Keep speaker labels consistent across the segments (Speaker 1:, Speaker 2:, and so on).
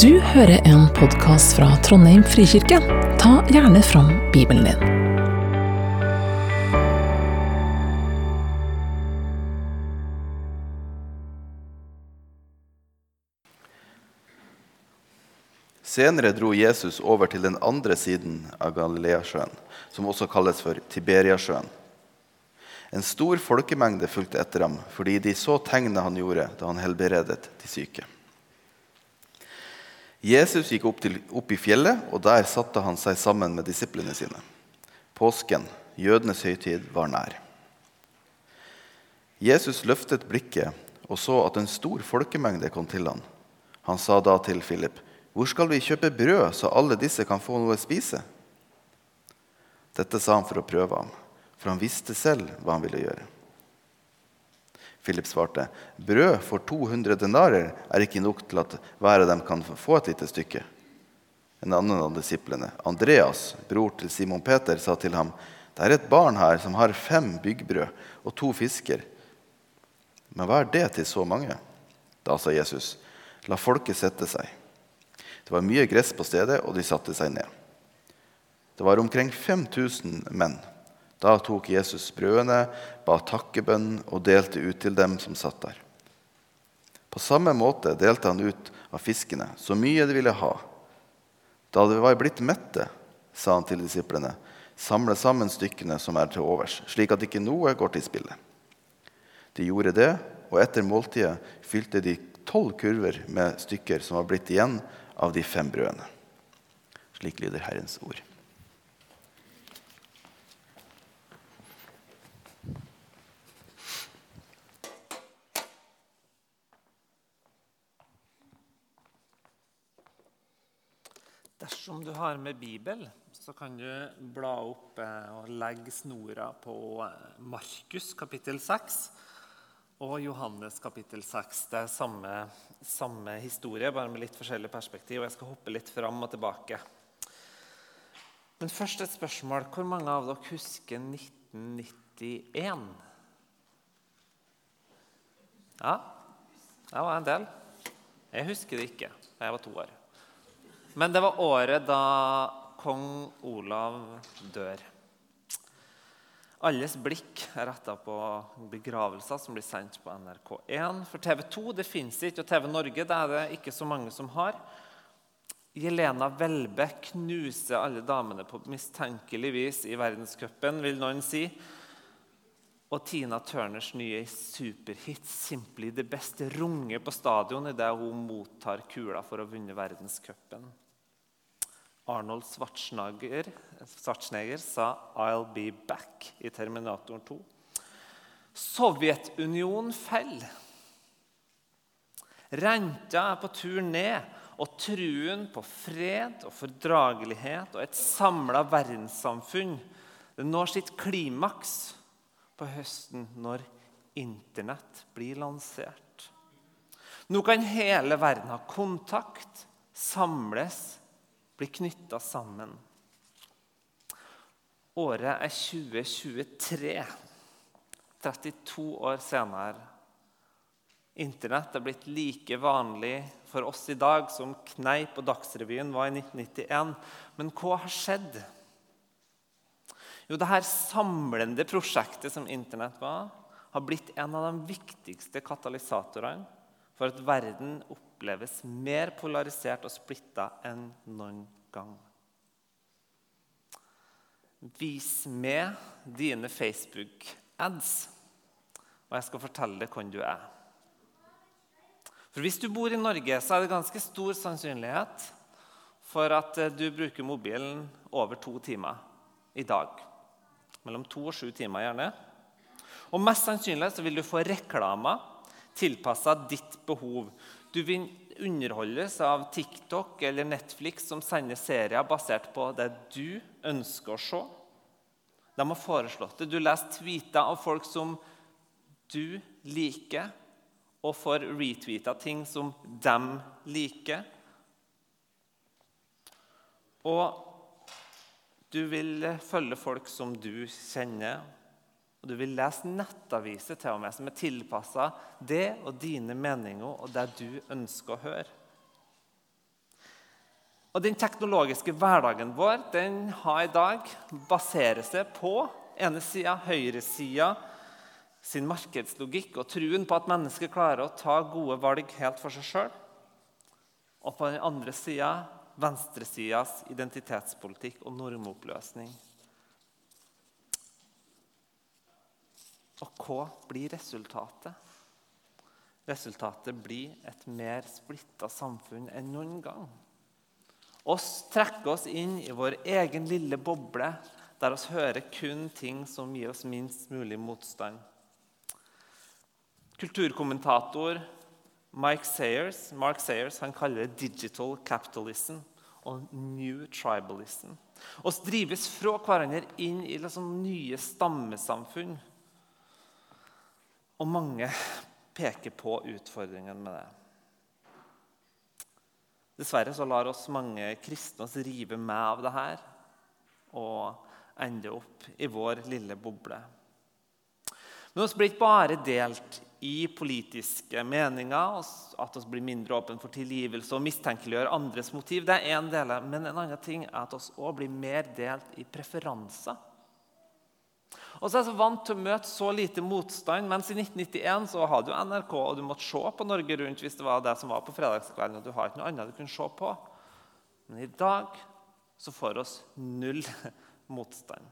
Speaker 1: Du hører en podkast fra Trondheim frikirke. Ta gjerne fram Bibelen din.
Speaker 2: Senere dro Jesus over til den andre siden av Galileasjøen, som også kalles for Tiberiasjøen. En stor folkemengde fulgte etter ham fordi de så tegnet han gjorde da han helbredet de syke. Jesus gikk opp, til, opp, i fjellet, og der satte han seg sammen med disiplene sine. Påsken, jødenes høytid, var nær. Jesus løftet blikket og så at en stor folkemengde kom til ham. Han sa da til Philip, 'Hvor skal vi kjøpe brød, så alle disse kan få noe å spise?' Dette sa han for å prøve ham, for han visste selv hva han ville gjøre. Philip svarte, 'Brød for 200 denarer er ikke nok til at hver av dem kan få et lite stykke.' En annen av disiplene, Andreas, bror til Simon Peter, sa til ham, 'Det er et barn her som har fem byggbrød og to fisker.' Men hva er det til så mange? Da sa Jesus, 'La folket sette seg.' Det var mye gress på stedet, og de satte seg ned. Det var omkring 5000 menn. Da tok Jesus brødene, ba takkebønn og delte ut til dem som satt der. På samme måte delte han ut av fiskene, så mye de ville ha. Da de var blitt mette, sa han til disiplene, samle sammen stykkene som er til overs, slik at ikke noe går til spille. De gjorde det, og etter måltidet fylte de tolv kurver med stykker som var blitt igjen av de fem brødene. Slik lyder Herrens ord.
Speaker 3: Dersom du har med Bibel, så kan du bla opp eh, og legge snora på eh, Markus kapittel 6 og Johannes kapittel 6. Det er samme, samme historie, bare med litt forskjellig perspektiv. og Jeg skal hoppe litt fram og tilbake. Men først et spørsmål. Hvor mange av dere husker 1991? Ja, det var en del. Jeg husker det ikke. Jeg var to år. Men det var året da kong Olav dør. Alles blikk er retta på begravelser som blir sendt på NRK1. For TV 2 det fins ikke, og TV Norge det er det ikke så mange som har. Jelena Welbe knuser alle damene på mistenkelig vis i verdenscupen, vil noen si. Og Tina Turners nye superhit 'Simply the Best' runger på stadion idet hun mottar kula for å ha vunnet verdenscupen. Arnold Schwarzenegger, Schwarzenegger, sa 'I'll be back' i Terminator 2. Sovjetunionen faller. Renta er på tur ned, og truen på fred og fordragelighet og et samla verdenssamfunn det når sitt klimaks på høsten når Internett blir lansert. Nå kan hele verden ha kontakt, samles blir knytta sammen. Året er 2023, 32 år senere. Internett er blitt like vanlig for oss i dag som Kneip og Dagsrevyen var i 1991. Men hva har skjedd? Jo, det her samlende prosjektet som Internett var, har blitt en av de viktigste katalysatorene for at verden oppleves mer polarisert og splitta enn noen gang. Vis med dine Facebook-ads, og jeg skal fortelle deg hvem du er. For Hvis du bor i Norge, så er det ganske stor sannsynlighet for at eh, du bruker mobilen over to timer i dag. Mellom to og sju timer, gjerne. Og Mest sannsynlig så vil du få reklamer tilpassa ditt behov. Du vil underholdes av TikTok eller Netflix som sender serier basert på det du ønsker å se. De har foreslått det. Du leser tweeter av folk som du liker, og får retweeta ting som de liker. Og du vil følge folk som du kjenner, og du vil lese nettaviser til og med som er tilpassa det og dine meninger og det du ønsker å høre. Og Den teknologiske hverdagen vår den har i dag baserer seg på ene sida høyresida sin markedslogikk og truen på at mennesker klarer å ta gode valg helt for seg sjøl. Og på den andre sida venstresidas identitetspolitikk og normoppløsning. Og hva blir resultatet? Resultatet blir et mer splitta samfunn enn noen gang. Oss trekker oss inn i vår egen lille boble, der oss hører kun ting som gir oss minst mulig motstand. Kulturkommentator Mike Sayers, Mark Sayers han kaller det 'digital capitalism' og 'new tribalism'. Oss drives fra hverandre inn i liksom nye stammesamfunn. Og mange peker på utfordringen med det. Dessverre så lar oss mange kristne oss rive med av det her og ende opp i vår lille boble. Men vi blir ikke bare delt i politiske meninger, at vi blir mindre åpne for tilgivelse og mistenkeliggjør andres motiv. Det er en del, Men en annen ting er at vi òg blir mer delt i preferanser. Og så er jeg så vant til å møte så lite motstand, mens i 1991 så hadde du NRK, og du måtte se på Norge Rundt hvis det var det som var på fredagskvelden. og du har ikke noe annet du kunne se på. Men i dag så får oss null motstand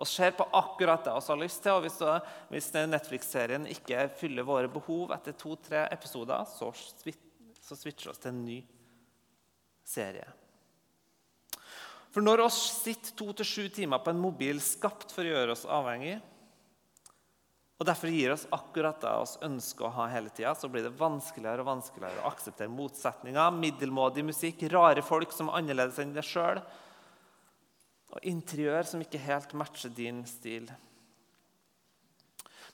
Speaker 3: og ser på akkurat det vi har lyst til. Og hvis, hvis Netflix-serien ikke fyller våre behov etter to-tre episoder, så, så switcher vi til en ny serie. For når oss sitter to til sju timer på en mobil skapt for å gjøre oss avhengig, og derfor gir oss akkurat det vi ønsker å ha hele tida, så blir det vanskeligere og vanskeligere å akseptere motsetninger, middelmådig musikk, rare folk som er annerledes enn deg sjøl, og interiør som ikke helt matcher din stil.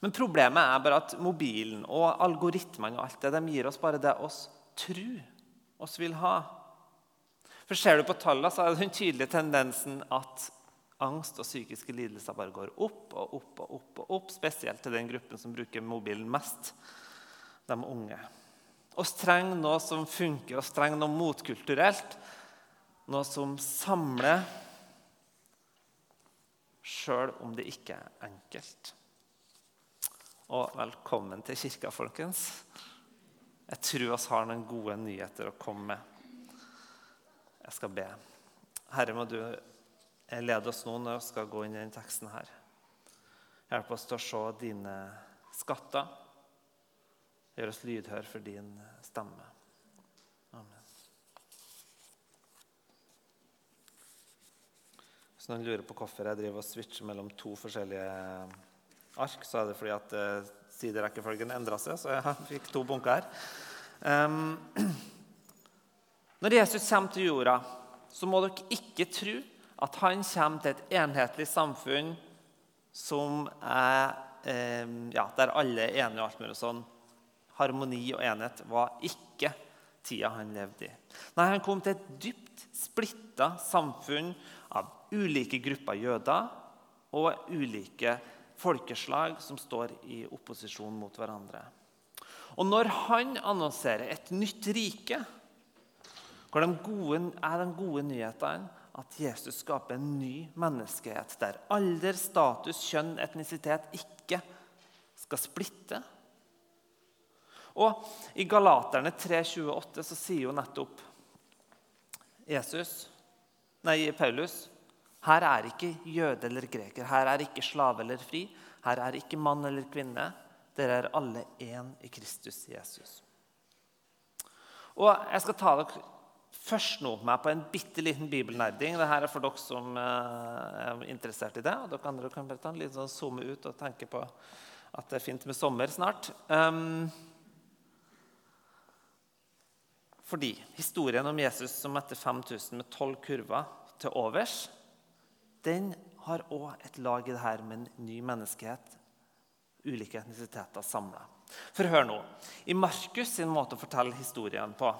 Speaker 3: Men problemet er bare at mobilen og algoritmene og alt det, de gir oss bare det oss tror oss vil ha. For Ser du på tallene, så er det den tydelige tendensen at angst og psykiske lidelser bare går opp og opp og opp, og opp, spesielt til den gruppen som bruker mobilen mest, de unge. Vi trenger noe som funker, vi trenger noe motkulturelt. Noe som samler sjøl om det ikke er enkelt. Og velkommen til kirka, folkens. Jeg tror vi har noen gode nyheter å komme med. Jeg skal be. Herre, må du lede oss nå når vi skal gå inn i denne teksten her. Hjelp oss til å se dine skatter. Gjør oss lydhør for din stemme. Amen. Hvis noen lurer på hvorfor jeg driver og switcher mellom to forskjellige ark, så er det fordi at uh, siderekkefølgen endra seg, så jeg fikk to bunker her. Um, når Jesus kommer til jorda, så må dere ikke tro at han kommer til et enhetlig samfunn er, um, ja, der alle er enige og alt mulig sånn. Harmoni og enhet var ikke tida han levde i. Nei, Han kom til et dypt splitta samfunn av ulike grupper jøder og ulike folkeslag som står i opposisjon mot hverandre. Og når han annonserer et nytt rike, hvor de gode, er de gode nyhetene at Jesus skaper en ny menneskehet der alder, status, kjønn, etnisitet ikke skal splitte. Og I Galaterne 3,28 så sier jo nettopp Jesus, nei, Paulus her er ikke jøde eller greker, her er ikke slave eller fri, her er ikke mann eller kvinne. Dere er alle én i Kristus Jesus. Og Jeg skal ta dere først nå med på en bitte liten bibelnerding. Dette er for dere som eh, er interessert i det. og Dere andre kan bare ta en liten sånn zoome ut og tenke på at det er fint med sommer snart. Um, fordi historien om Jesus som etter 5000 med tolv kurver til overs, den har òg et lag i det her med en ny menneskehet. Ulike etnisiteter samla. For hør nå. I Markus sin måte å fortelle historien på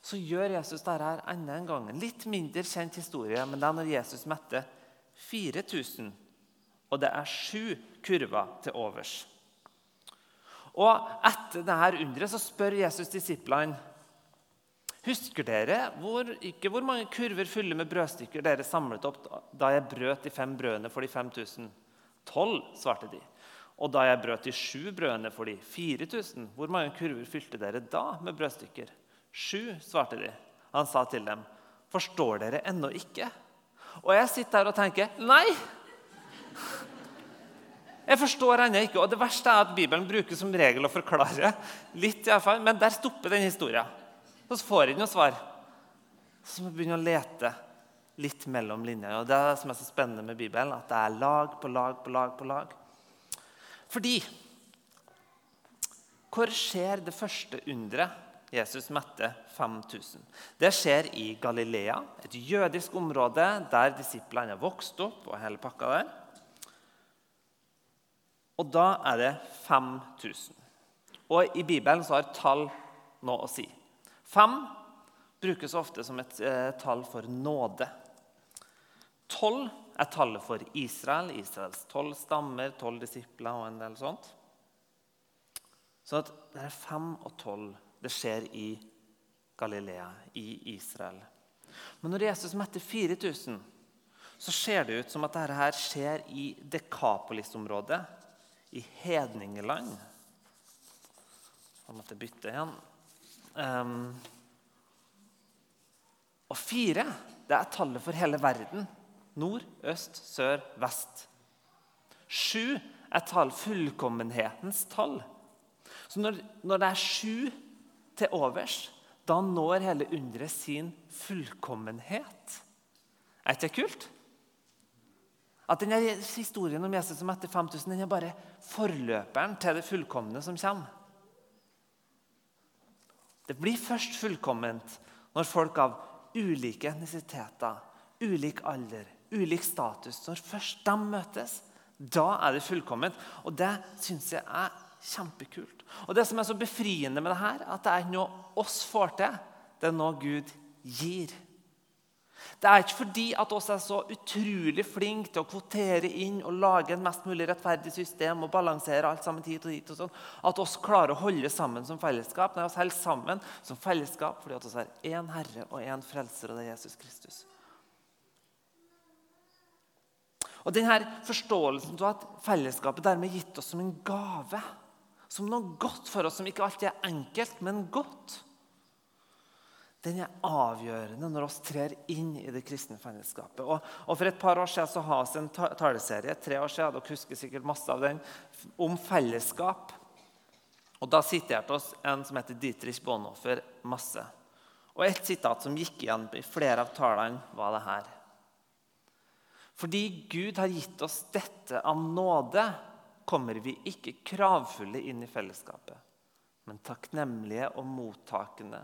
Speaker 3: så gjør Jesus dette enda en gang. En litt mindre kjent historie, men det er når Jesus mette 4000, og det er sju kurver til overs. Og Etter dette underet så spør Jesus disiplene Husker dere hvor, ikke hvor mange kurver fulle med brødstykker dere samlet opp da jeg brøt de fem brødene for de 5000? Tolv, svarte de. Og da jeg brøt de sju brødene for de 4000, hvor mange kurver fylte dere da med brødstykker? Sju, svarte de. Han sa til dem, forstår dere ennå ikke? Og jeg sitter her og tenker, nei! Jeg forstår ennå ikke. Og det verste er at Bibelen bruker som regel å forklare litt, i fall, men der stopper den historien. Og så får jeg ikke noe svar. Så må jeg begynne å lete litt mellom linjene. Og det er det som er så spennende med Bibelen, at det er lag på lag på lag på lag. Fordi Hvor skjer det første underet? Jesus mette 5000. Det skjer i Galilea, et jødisk område der disiplene har vokst opp. og hele pakka der. Og da er det 5000. Og i Bibelen så har tall noe å si. Fem brukes ofte som et eh, tall for nåde. Tolv er tallet for Israel, Israels tolv stammer, tolv disipler og en del sånt. Så det er fem og tolv. Det skjer i Galilea, i Israel. Men når Jesus metter 4000, så ser det ut som at dette her skjer i Dekapolis-området, i hedningeland. Jeg måtte bytte igjen. Um, og fire det er tallet for hele verden. Nord, øst, sør, vest. Sju er tall, fullkommenhetens tall. Så når, når det er sju til overs, da når hele underet sin fullkommenhet. Er ikke det kult? At denne Historien om Jesus som etter 5000 den er bare forløperen til det fullkomne som kommer. Det blir først fullkomment når folk av ulike etnisiteter, ulik alder, ulik status Når først de møtes, da er det fullkomment. Og det syns jeg er kjempekult. Og det som er så befriende med det her, at det er ikke noe oss får til. Det er noe Gud gir. Det er ikke fordi at oss er så utrolig flinke til å kvotere inn og lage en mest mulig rettferdig system og balansere alt sammen hit og dit og sånn, at oss klarer å holde sammen som fellesskap. Nei, oss holder sammen som fellesskap fordi at oss har én Herre og én Frelser, og det er Jesus Kristus. Og denne Forståelsen av at fellesskapet dermed er gitt oss som en gave, som noe godt for oss, som ikke alltid er enkelt, men godt den er avgjørende når vi trer inn i det kristne fellesskapet. Og, og For et par år siden så har vi en taleserie tre år siden, dere husker sikkert masse av den, om fellesskap. Og Da siterte oss en som heter Dietrich Bonhoffer masse. Og Et sitat som gikk igjen i flere av talene, var det her. Fordi Gud har gitt oss dette av nåde, kommer vi ikke kravfulle inn i fellesskapet, men takknemlige og mottakende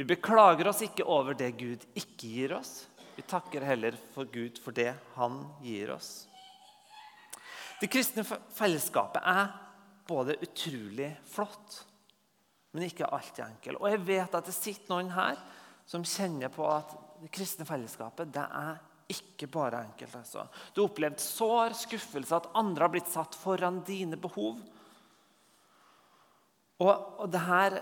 Speaker 3: vi beklager oss ikke over det Gud ikke gir oss. Vi takker heller for Gud for det han gir oss. Det kristne fellesskapet er både utrolig flott, men ikke alltid enkelt. Og jeg vet at det sitter noen her som kjenner på at det kristne fellesskapet det er ikke bare enkelt. Altså. Du har opplevd sår, skuffelse, at andre har blitt satt foran dine behov. Og, og det her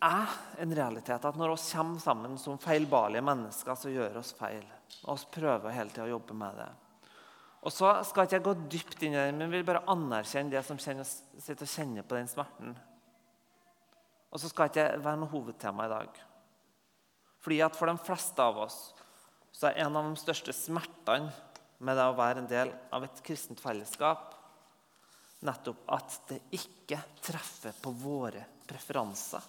Speaker 3: er en realitet at når vi kommer sammen som feilbarlige mennesker, så gjør oss feil. Og vi prøver hele tida å jobbe med det. Og så skal ikke jeg gå dypt inn i det, men vil bare anerkjenne det som kjenner, sitter og kjenner på den smerten. Og så skal ikke være noe hovedtema i dag. Fordi at For de fleste av oss så er en av de største smertene med det å være en del av et kristent fellesskap nettopp at det ikke treffer på våre preferanser.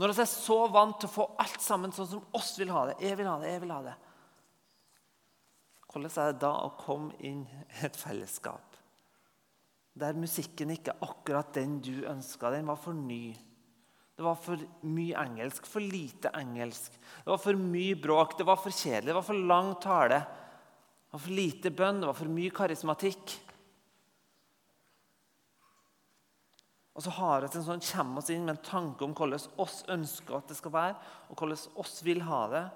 Speaker 3: Når vi er så vant til å få alt sammen sånn som oss vil ha det. Jeg vil ha det, jeg vil ha det. Hvordan er det da å komme inn i et fellesskap der musikken ikke er akkurat den du ønska? Den var for ny. Det var for mye engelsk, for lite engelsk. Det var for mye bråk, det var for kjedelig, det var for lang tale. Det var for lite bønn, det var for mye karismatikk. Og så har vi en sånn, kommer oss inn med en tanke om hvordan oss ønsker at det skal være, og hvordan oss vil ha det.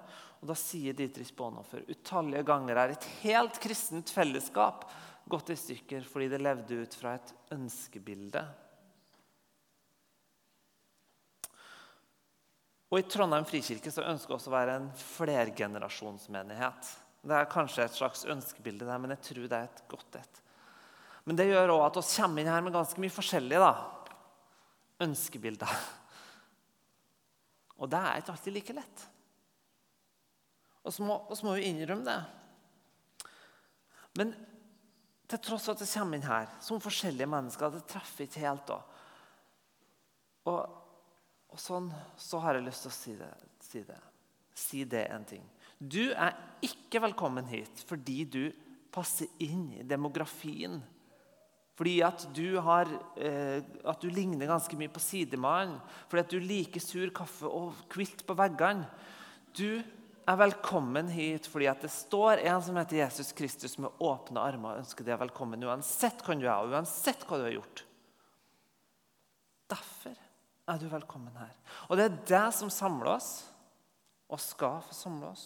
Speaker 3: Og Da sier Dietrich Bonhoffer utallige ganger er et helt kristent fellesskap gått i stykker fordi det levde ut fra et ønskebilde. Og I Trondheim frikirke så ønsker vi også å være en flergenerasjonsmenighet. Det er kanskje et slags ønskebilde, der, men jeg tror det er et godt et. Men det gjør òg at vi kommer inn her med ganske mye forskjellige da. ønskebilder. Og det er ikke alltid like lett. Og så må vi innrømme det. Men til tross for at vi kommer inn her som forskjellige mennesker, det treffer ikke helt da. Og, og sånn så har jeg lyst til å si det. Si det, si det en ting. Du er ikke velkommen hit fordi du passer inn i demografien. Fordi at du, har, eh, at du ligner ganske mye på sidemannen. Fordi at du liker sur kaffe og kvilt på veggene. Du er velkommen hit fordi at det står en som heter Jesus Kristus med åpne armer og ønsker deg velkommen uansett hvem du er, og uansett hva du har gjort. Derfor er du velkommen her. Og det er det som samler oss, og skal få samle oss.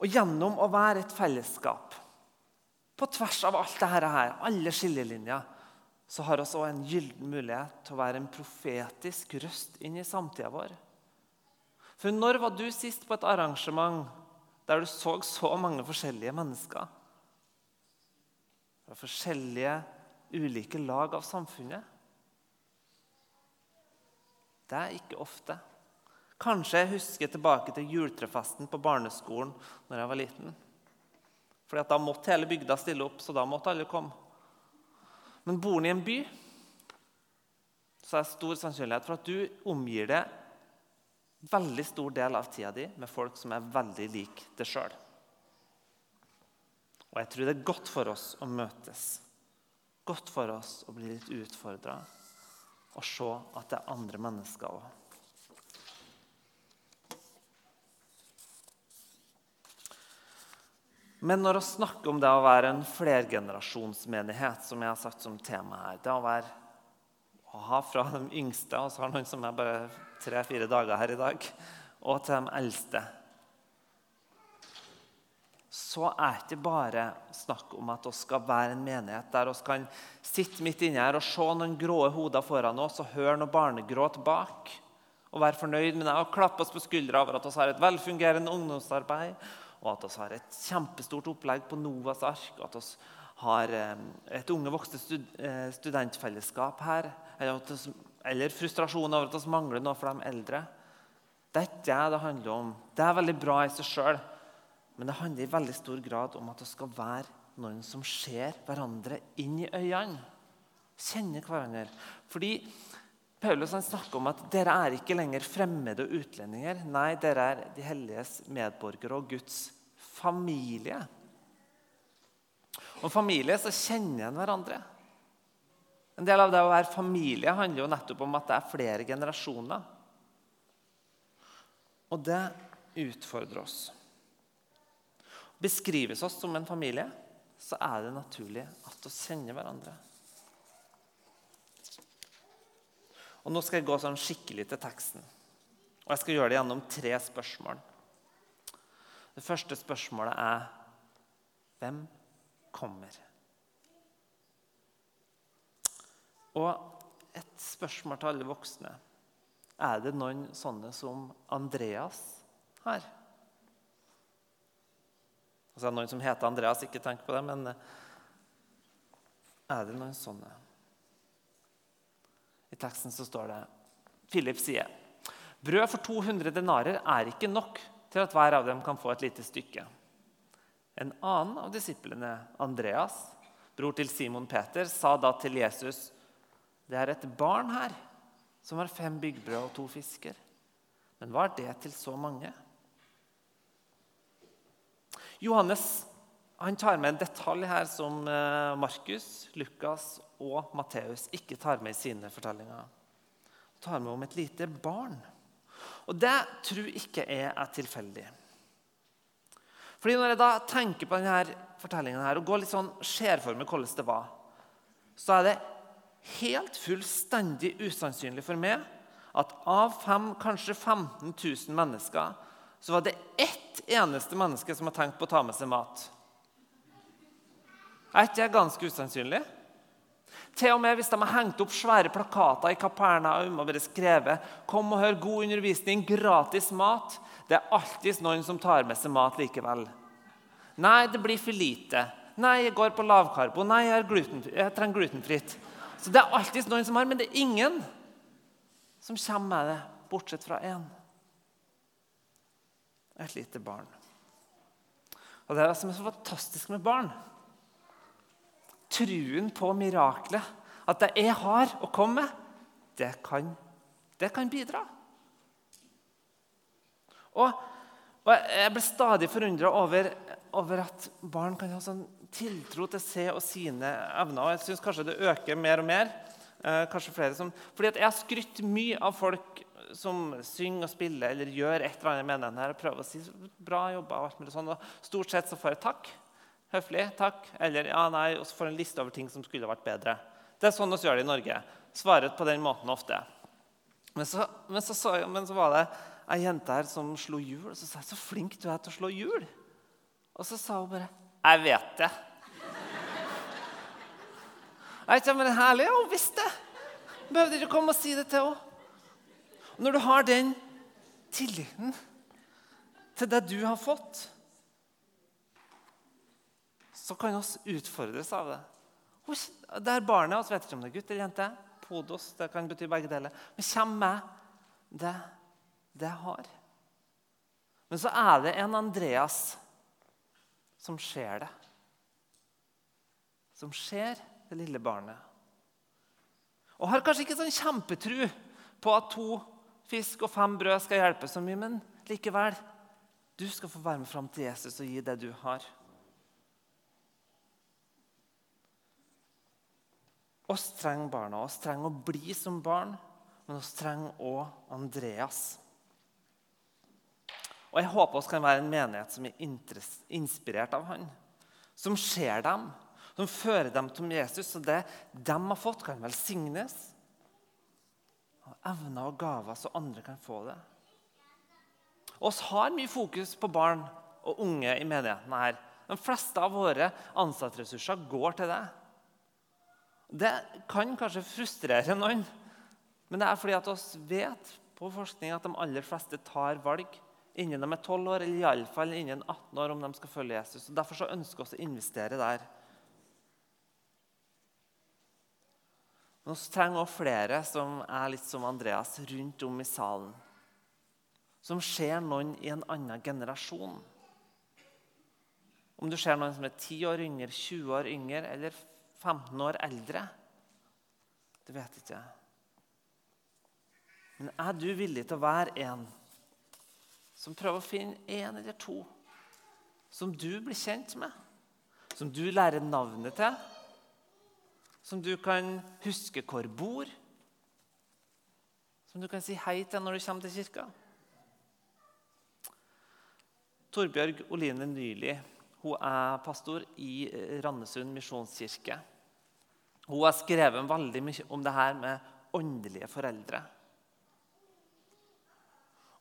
Speaker 3: Og gjennom å være et fellesskap på tvers av alt dette her, alle skillelinjer, så har vi også en gyllen mulighet til å være en profetisk røst inn i samtida vår. For når var du sist på et arrangement der du så så mange forskjellige mennesker? Fra forskjellige, ulike lag av samfunnet? Det er ikke ofte. Kanskje jeg husker tilbake til juletrefesten på barneskolen når jeg var liten. Fordi Da måtte hele bygda stille opp, så da måtte alle komme. Men bor du i en by, så er det stor sannsynlighet for at du omgir deg veldig stor del av tida di med folk som er veldig lik deg sjøl. Og jeg tror det er godt for oss å møtes. Godt for oss å bli litt utfordra og se at det er andre mennesker òg. Men når vi snakker om det å være en flergenerasjonsmenighet, som jeg har sagt som tema her Det å være å ha fra de yngste, og så har noen som er bare tre-fire dager her i dag, og til de eldste, så er det ikke bare snakk om at vi skal være en menighet der vi kan sitte midt inne her og se noen grå hoder foran oss og høre noe barnegråt bak. Og være fornøyd med det og klappe oss på skuldra over at vi har et velfungerende ungdomsarbeid, og at vi har et kjempestort opplegg på Novas ark, og at vi har eh, et unge voksne eh, studentfellesskap her, eller frustrasjon over at vi mangler noe for de eldre. Det er ikke det det handler om. Det er veldig bra i seg sjøl, men det handler i veldig stor grad om at det skal være noen som ser hverandre inn i øynene. Kjenner hverandre. Fordi Paulus han snakker om at dere er ikke lenger fremmede og utlendinger. Nei, dere er de helliges medborgere og Guds familie. Og familie så kjenner en hverandre. En del av det å være familie handler jo nettopp om at det er flere generasjoner. Og det utfordrer oss. Beskrives oss som en familie, så er det naturlig at vi kjenner hverandre. Og Nå skal jeg gå sånn skikkelig til teksten. Og Jeg skal gjøre det gjennom tre spørsmål. Det første spørsmålet er hvem kommer. Og et spørsmål til alle voksne. Er det noen sånne som Andreas her? Altså Noen som heter Andreas, ikke tenk på det, men eh, er det noen sånne? I teksten så står det Philip sier brød for 200 denarer er ikke nok til at hver av dem kan få et lite stykke. En annen av disiplene, Andreas, bror til Simon Peter, sa da til Jesus.: Det er et barn her som har fem byggbrød og to fisker. Men hva er det til så mange? Johannes han tar med en detalj her som eh, Markus, Lukas og Matteus ikke tar med i sine fortellinger. Han tar med om et lite barn. Og det tror ikke jeg er tilfeldig. Fordi Når jeg da tenker på denne fortellingen her, og går litt sånn, ser for meg hvordan det var, så er det helt fullstendig usannsynlig for meg at av fem, kanskje 15 000 mennesker, så var det ett eneste menneske som har tenkt på å ta med seg mat. Er ikke det ganske usannsynlig? Til og med hvis de har hengt opp svære plakater i Kapernaum og bare skrevet 'Kom og hør god undervisning, gratis mat', det er alltid noen som tar med seg mat likevel. Nei, det blir for lite. Nei, jeg går på lavkarbo. Nei, jeg, gluten, jeg trenger glutenfritt. Så det er alltid noen som har, men det er ingen som kommer med det, bortsett fra én. Et lite barn. Og Det er det som er så fantastisk med barn. Truen på miraklet, at det jeg har å komme med, det kan, det kan bidra. Og, og Jeg ble stadig forundra over, over, at barn kan ha sånn tiltro til seg og sine evner. Og jeg synes kanskje det øker mer og mer. Eh, kanskje flere som, fordi Jeg har skrytt mye av folk som synger og spiller eller gjør et eller annet med den her, og prøver å si 'bra jobba'. og alt mulig sånn, og Stort sett så får jeg takk. Høflig takk. Eller ja, nei, og så får jeg en liste over ting som skulle vært bedre. Det er sånn vi gjør det i Norge. Svaret på den måten ofte. Men så, men så, så, men så var det ei jente her som slo hjul. Og så sa jeg 'så flink du er til å slå hjul'. Og så sa hun bare 'jeg vet det'. Jeg vet, ikke, men Herlig, hun visste det. Behøvde ikke komme og si det til henne. Når du har den tilliten til det du har fått, så kan vi utfordres av det. Det er barnet, vi vet ikke om det er gutt eller jente. Podos, det kan bety begge deler. Men kommer med det det har. Men så er det en Andreas som ser det. Som ser det lille barnet. Og har kanskje ikke sånn kjempetru på at to fisk og fem brød skal hjelpe så mye, men likevel Du skal få være med fram til Jesus og gi det du har. Oss trenger barna. Oss trenger å bli som barn, men oss trenger òg Andreas. Og Jeg håper oss kan være en menighet som er inspirert av han, som ser dem, som fører dem til Jesus. Og det de har fått, kan velsignes. Og evner og gaver, så andre kan få det. Oss har mye fokus på barn og unge i menigheten her. De fleste av våre ansattressurser går til det. Det kan kanskje frustrere noen, men det er fordi at oss vet på forskning at de aller fleste tar valg innen de er 12 år, eller iallfall innen 18 år om de skal følge Jesus. Og Derfor ønsker vi å investere der. Men vi trenger også flere som er litt som Andreas, rundt om i salen. Som ser noen i en annen generasjon. Om du ser noen som er 10 år yngre, 20 år yngre eller 15 år eldre, det vet ikke jeg. Men er du villig til å være en som prøver å finne en eller to som du blir kjent med, som du lærer navnet til? Som du kan huske hvor bor, som du kan si hei til når du kommer til kirka. Torbjørg Oline Nyli hun er pastor i Randesund misjonskirke. Hun har skrevet veldig mye om det her med åndelige foreldre.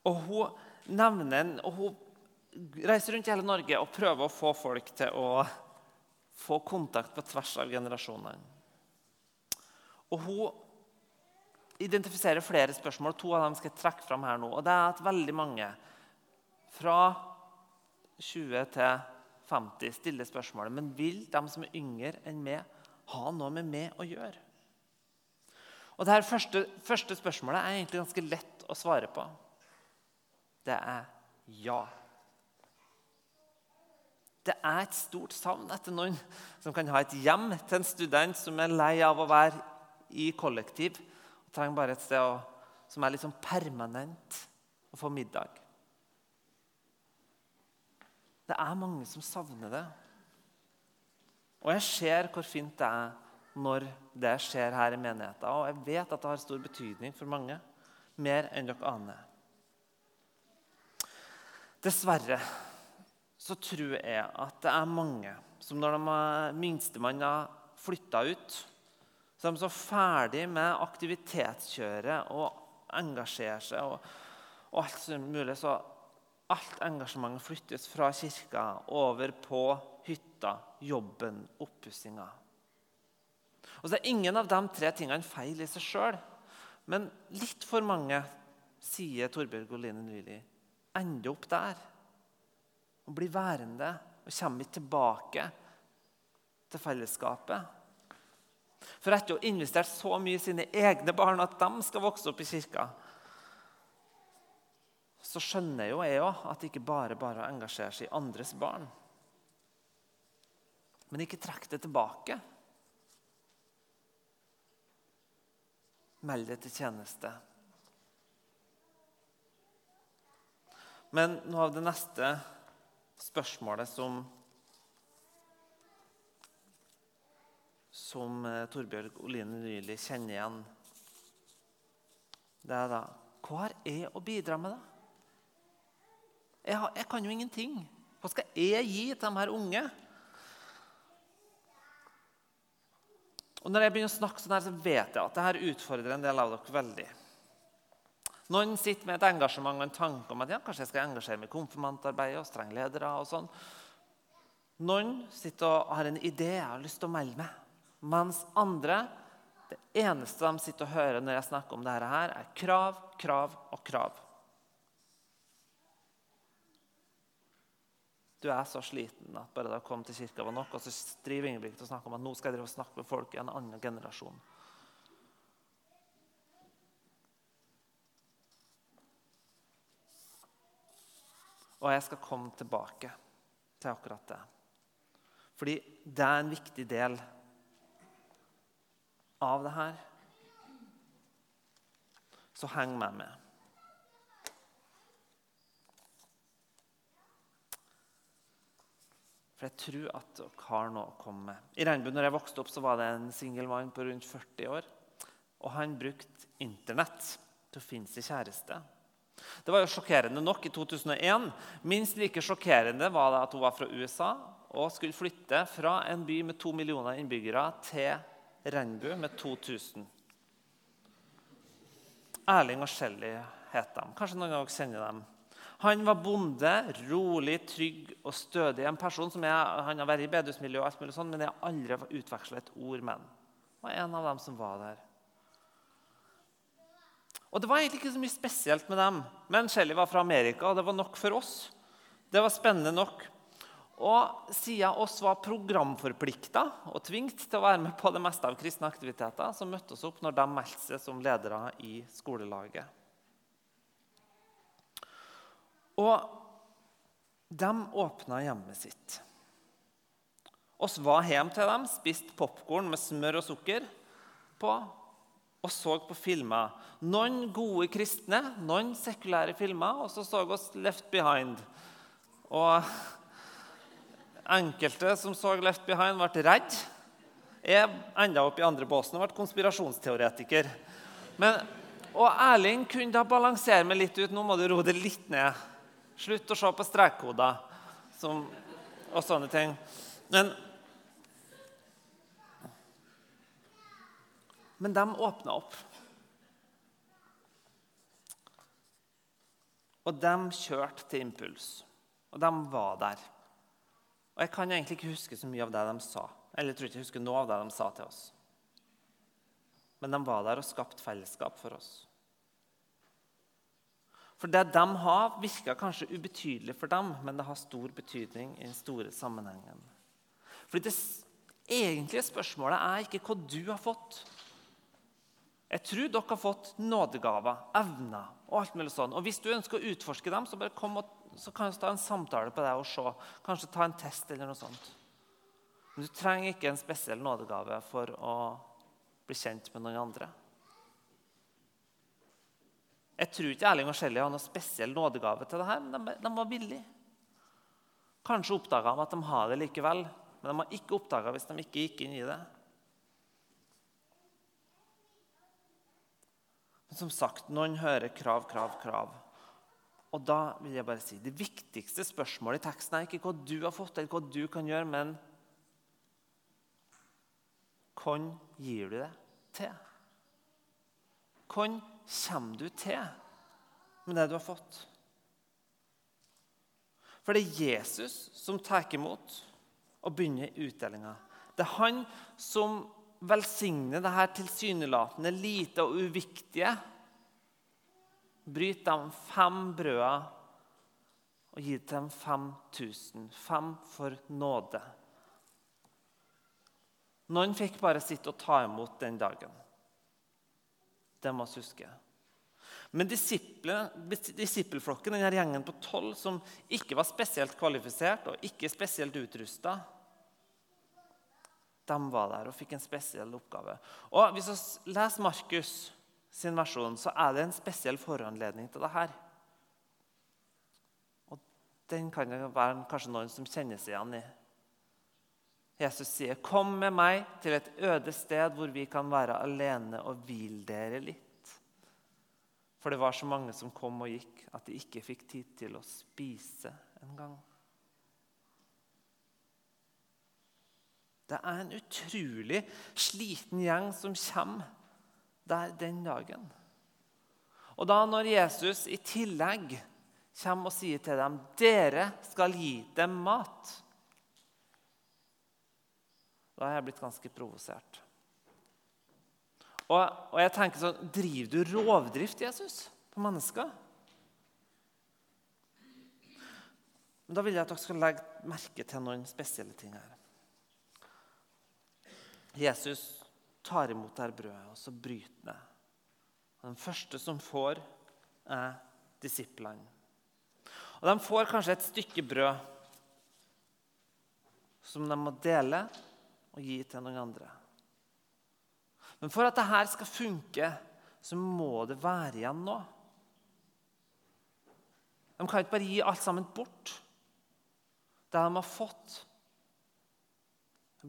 Speaker 3: Og Hun nevner, og hun reiser rundt i hele Norge og prøver å få folk til å få kontakt på tvers av generasjonene. Og Hun identifiserer flere spørsmål. To av dem skal jeg trekke fram her nå. Og det er at veldig mange fra 20 til 50 stiller spørsmålet men vil de som er yngre enn meg, ha noe med meg å gjøre. Og det første, første spørsmålet er egentlig ganske lett å svare på. Det er ja. Det er et stort savn etter noen som kan ha et hjem til en student som er lei av å være i kollektiv og trenger bare et sted å, som er litt sånn permanent, å få middag. Det er mange som savner det. Og jeg ser hvor fint det er når det skjer her i menigheten. Og jeg vet at det har stor betydning for mange. Mer enn dere aner. Dessverre så tror jeg at det er mange som når de minstemann har flytta ut, så er så ferdig med aktivitetskjøret og engasjerer seg. og, og alt som mulig, så Alt engasjementet flyttes fra kirka over på hytta, jobben, oppussinga. Og så er ingen av de tre tingene feil i seg sjøl. Men litt for mange, sier Torbjørg Oline Nyli, ender opp der. Og blir værende og kommer ikke tilbake til fellesskapet. For etter å ha investert så mye i sine egne barn at de skal vokse opp i kirka, så skjønner jo jeg òg at det ikke bare bare å engasjere seg i andres barn. Men ikke trekk det tilbake. Meld det til tjeneste. Men noe av det neste spørsmålet som som Torbjørg Torbjørg Oline Nyli kjenner igjen, det er da Hva har jeg å bidra med, da? Jeg, har, jeg kan jo ingenting. Hva skal jeg gi til de her unge? Og Når jeg begynner å snakke sånn her, så vet jeg at dette utfordrer en del av dere veldig. Noen sitter med et engasjement og en tanke om at ja, kanskje jeg skal engasjere meg i konfirmantarbeid og strengledere. og sånn. Noen sitter og har en idé jeg har lyst til å melde meg. Mens andre det eneste de sitter og hører når jeg snakker om dette, her, er krav, krav og krav. Du er så sliten at bare det å komme til kirka var nok. Og så driver Ingebrigt og snakker om at nå skal jeg drive og snakke med folk i en annen generasjon. Og jeg skal komme tilbake til akkurat det. Fordi det er en viktig del av det her. Så heng meg med. For jeg tror at dere har noe å komme med. I Regnbuen når jeg vokste opp, så var det en singel mann på rundt 40 år. Og han brukte Internett til å finne sin kjæreste. Det var jo sjokkerende nok i 2001. Minst like sjokkerende var det at hun var fra USA og skulle flytte fra en by med to millioner innbyggere til Regnbu med 2000. Erling og Shelly het de. Kanskje noen av dere kjenner dem. Han var bonde, rolig, trygg og stødig. En person som jeg, Han har vært i bedehusmiljøet, og alt mulig sånt, men jeg har aldri utveksla et ord med ham. Var en av dem som var der. Og Det var egentlig ikke så mye spesielt med dem. Men Shelly var fra Amerika, og det var nok for oss. Det var spennende nok. Og siden oss var programforplikta og tvingt til å være med på det meste av kristne aktiviteter, så møtte oss opp når de meldte seg som ledere i skolelaget. Og de åpna hjemmet sitt. Oss var hjem til dem, spiste popkorn med smør og sukker på og så på filmer. Noen gode kristne, noen sekulære filmer, og så så oss Left Behind. Og enkelte som så Left Behind, ble redd. Jeg enda opp i andre båsen og ble konspirasjonsteoretiker. Men, og Erling kunne da balansere meg litt ut. Nå må du roe det litt ned. Slutt å se på strekkoder som, og sånne ting. Men, men de åpna opp. Og de kjørte til impuls. Og de var der. Og Jeg kan egentlig ikke huske så mye av det de sa. Eller jeg tror ikke jeg husker noe av det de sa til oss. Men de var der og skapte fellesskap for oss. For det de har, virker kanskje ubetydelig for dem, men det har stor betydning i den store sammenhengen. Fordi Det egentlige spørsmålet er ikke hva du har fått. Jeg tror dere har fått nådegaver, evner og alt mulig sånn. Og Hvis du ønsker å utforske dem, så, bare kom og, så kan vi ta en samtale på deg og se. Kanskje ta en test eller noe sånt. Men du trenger ikke en spesiell nådegave for å bli kjent med noen andre. Jeg tror ikke Erling og Shelly har noen spesiell nådegave til det her, men de, de var villige. Kanskje oppdaga de at de har det likevel, men de har ikke oppdaga hvis de ikke gikk inn i det. Men som sagt, noen hører krav, krav, krav. Og da vil jeg bare si Det viktigste spørsmålet i teksten er ikke hva du har fått, til, hva du kan gjøre, men hvem gir du det til? Hvem kommer du til med det du har fått? For det er Jesus som tar imot og begynner utdelinga. Det er han som velsigner det her tilsynelatende lite og uviktige. Bryt de fem brøda og gi dem 5000. Fem for nåde. Noen fikk bare sitte og ta imot den dagen. Det må vi huske. Men disippelflokken, denne gjengen på tolv som ikke var spesielt kvalifisert og ikke spesielt utrusta, de var der og fikk en spesiell oppgave. Og Hvis vi leser Markus sin versjon, så er det en spesiell foranledning til det her. Og Den kan det være kanskje noen som kjenner seg igjen i. Jesus sier, 'Kom med meg til et øde sted hvor vi kan være alene og hvile dere litt.' For det var så mange som kom og gikk, at de ikke fikk tid til å spise engang. Det er en utrolig sliten gjeng som kommer der den dagen. Og da når Jesus i tillegg kommer og sier til dem dere skal gi dem mat Da har jeg blitt ganske provosert. Og, og, jeg tenker sånn Driver du rovdrift, Jesus, på mennesker? Men Da vil jeg at dere skal legge merke til noen spesielle ting her. Jesus tar imot dette brødet, og så bryter det. Den første som får, er disiplene. Og De får kanskje et stykke brød som de må dele og gi til noen andre. Men for at dette skal funke, så må det være igjen nå. De kan ikke bare gi alt sammen bort. Det de har fått,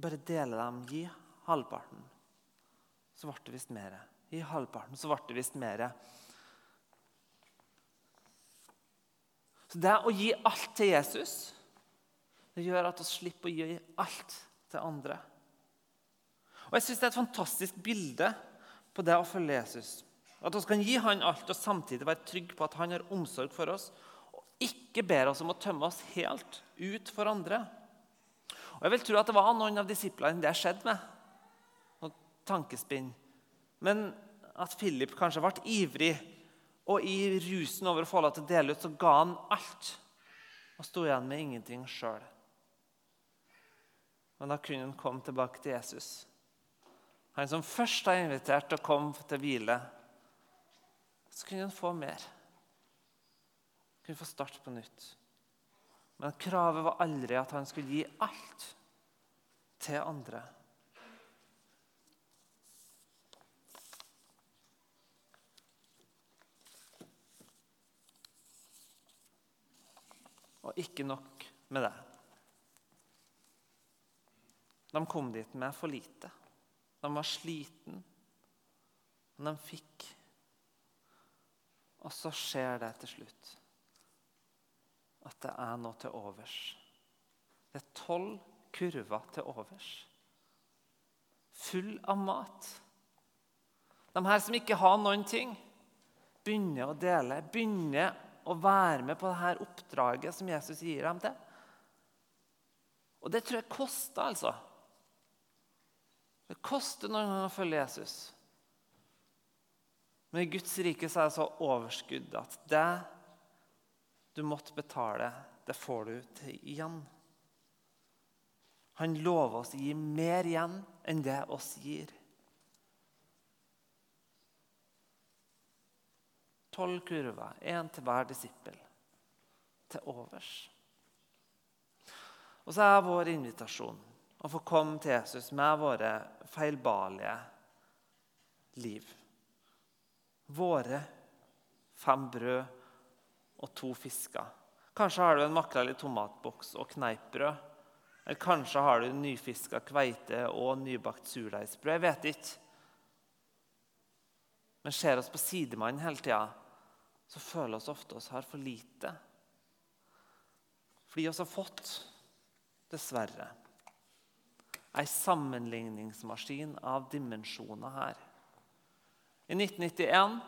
Speaker 3: bare dele dem. Gi halvparten, så ble det visst mer. I halvparten, så ble det visst mer. Så Det å gi alt til Jesus det gjør at vi slipper å gi alt til andre. Og Jeg synes Det er et fantastisk bilde på det å følge Jesus. At vi kan gi han alt og samtidig være trygge på at han har omsorg for oss og ikke ber oss om å tømme oss helt ut for andre. Og Jeg vil tro at det var noen av disiplene det skjedde med. Tankespinn. Men at Philip kanskje ble ivrig, og i rusen over å få lov til å dele ut, så ga han alt. Og sto igjen med ingenting sjøl. Men da kunne han komme tilbake til Jesus han som først har invitert til å komme til hvile, så kunne han få mer. Kunne få starte på nytt. Men kravet var aldri at han skulle gi alt til andre. Og ikke nok med det. De kom dit med for lite. De var sliten, men de fikk. Og så skjer det til slutt at det er noe til overs. Det er tolv kurver til overs. Full av mat. De her som ikke har noen ting, begynner å dele. Begynner å være med på dette oppdraget som Jesus gir dem til. Og det tror jeg koster, altså. Det koster noen ganger å følge Jesus. Men i Guds rike så er det så overskudd at det du måtte betale, det får du til igjen. Han lover oss å gi mer igjen enn det oss gir. Tolv kurver, én til hver disippel, til overs. Og så er vår invitasjon å få komme til Jesus med våre feilbarlige liv. Våre fem brød og to fisker. Kanskje har du en makrell i tomatboks og kneippbrød. Eller kanskje har du nyfiska kveite og nybakt surdeigsbrød. Jeg vet ikke. Men ser oss på sidemannen hele tida, så føler vi ofte oss har for lite. Fordi vi har fått, dessverre ei sammenligningsmaskin av dimensjoner her. I 1991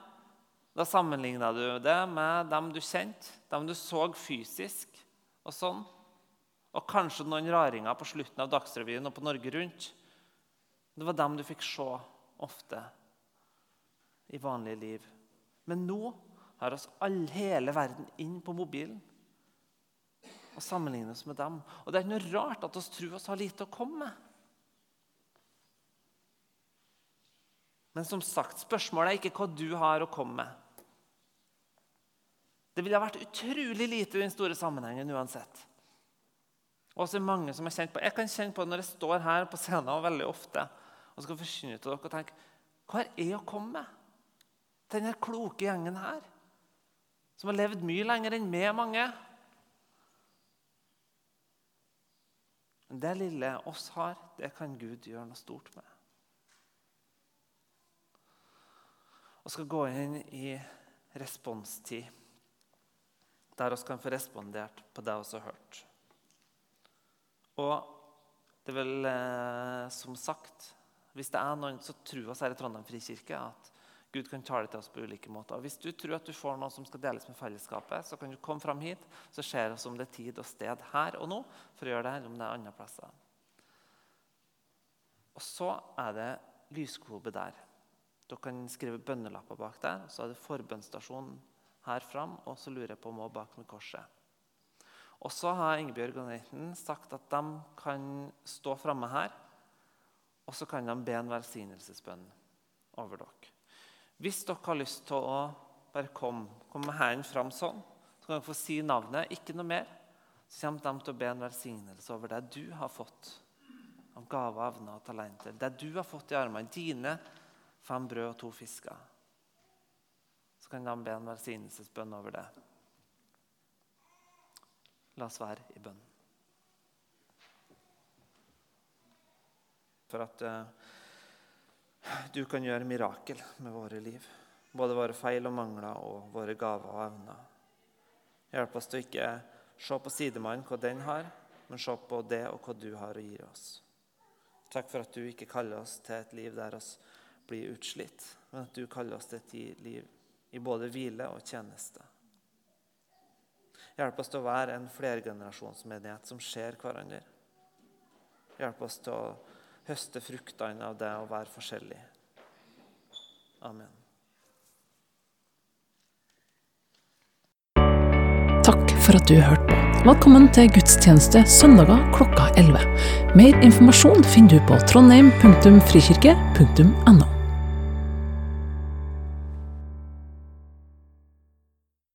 Speaker 3: da sammenligna du det med dem du kjente, dem du så fysisk. Og sånn. Og kanskje noen raringer på slutten av Dagsrevyen og på Norge Rundt. Det var dem du fikk se ofte i vanlige liv. Men nå har oss all, hele verden inn på mobilen og sammenligner oss med dem. Og Det er ikke noe rart at oss tror oss har lite å komme med. Men som sagt, spørsmålet er ikke hva du har å komme med. Det ville vært utrolig lite i den store sammenhengen uansett. Og så er mange som har kjent på, Jeg kan kjenne på det når jeg står her på scenen veldig ofte og skal forkynne til dere og tenke Hva er jeg å komme med? Denne kloke gjengen her, som har levd mye lenger enn meg, mange. Men det lille oss har, det kan Gud gjøre noe stort med. Og skal gå inn i responstid, der vi kan få respondert på det vi har hørt. Og det er vel eh, som sagt Hvis det er noen som tror oss her i Trondheim frikirke at Gud kan tale til oss på ulike måter. Hvis du tror at du får noe som skal deles med fellesskapet, så kan du komme fram hit. Så ser vi om det er tid og sted her og nå for å gjøre det, eller om det er andre plasser. Og så er det lysklobe der. Dere kan skrive bønnelapper bak der. Så er det forbønnstasjonen her fram, og så lurer jeg på om også bak med korset. Og så har Ingebjørg og Nathan sagt at de kan stå framme her, og så kan de be en velsignelsesbønn over dere. Hvis dere har lyst til å bare komme, kom med hendene fram sånn, så kan dere få si navnet, ikke noe mer. Så kommer de til å be en velsignelse over det du har fått av gaver, evner og talenter. Det du har fått i armene, dine fem brød og to fisker. Så kan de be en velsignelsesbønn over det. La oss være i bønn. For at uh, du kan gjøre mirakel med våre liv. Både våre feil og mangler og våre gaver og evner. Hjelp oss til å ikke se på sidemannen hva den har, men se på det og hva du har å gi oss. Takk for at du ikke kaller oss til et liv der oss blir utslitt, men at du kaller oss til et liv i både hvile og tjeneste. Hjelp oss til å være en flergenerasjonsmenighet som ser hverandre. Hjelp oss til å høste fruktene av det og være forskjellig. Amen.
Speaker 1: Takk for at du hørte på. Velkommen til gudstjeneste søndager klokka 11. Mer informasjon finner du på trondheim.frikirke.no.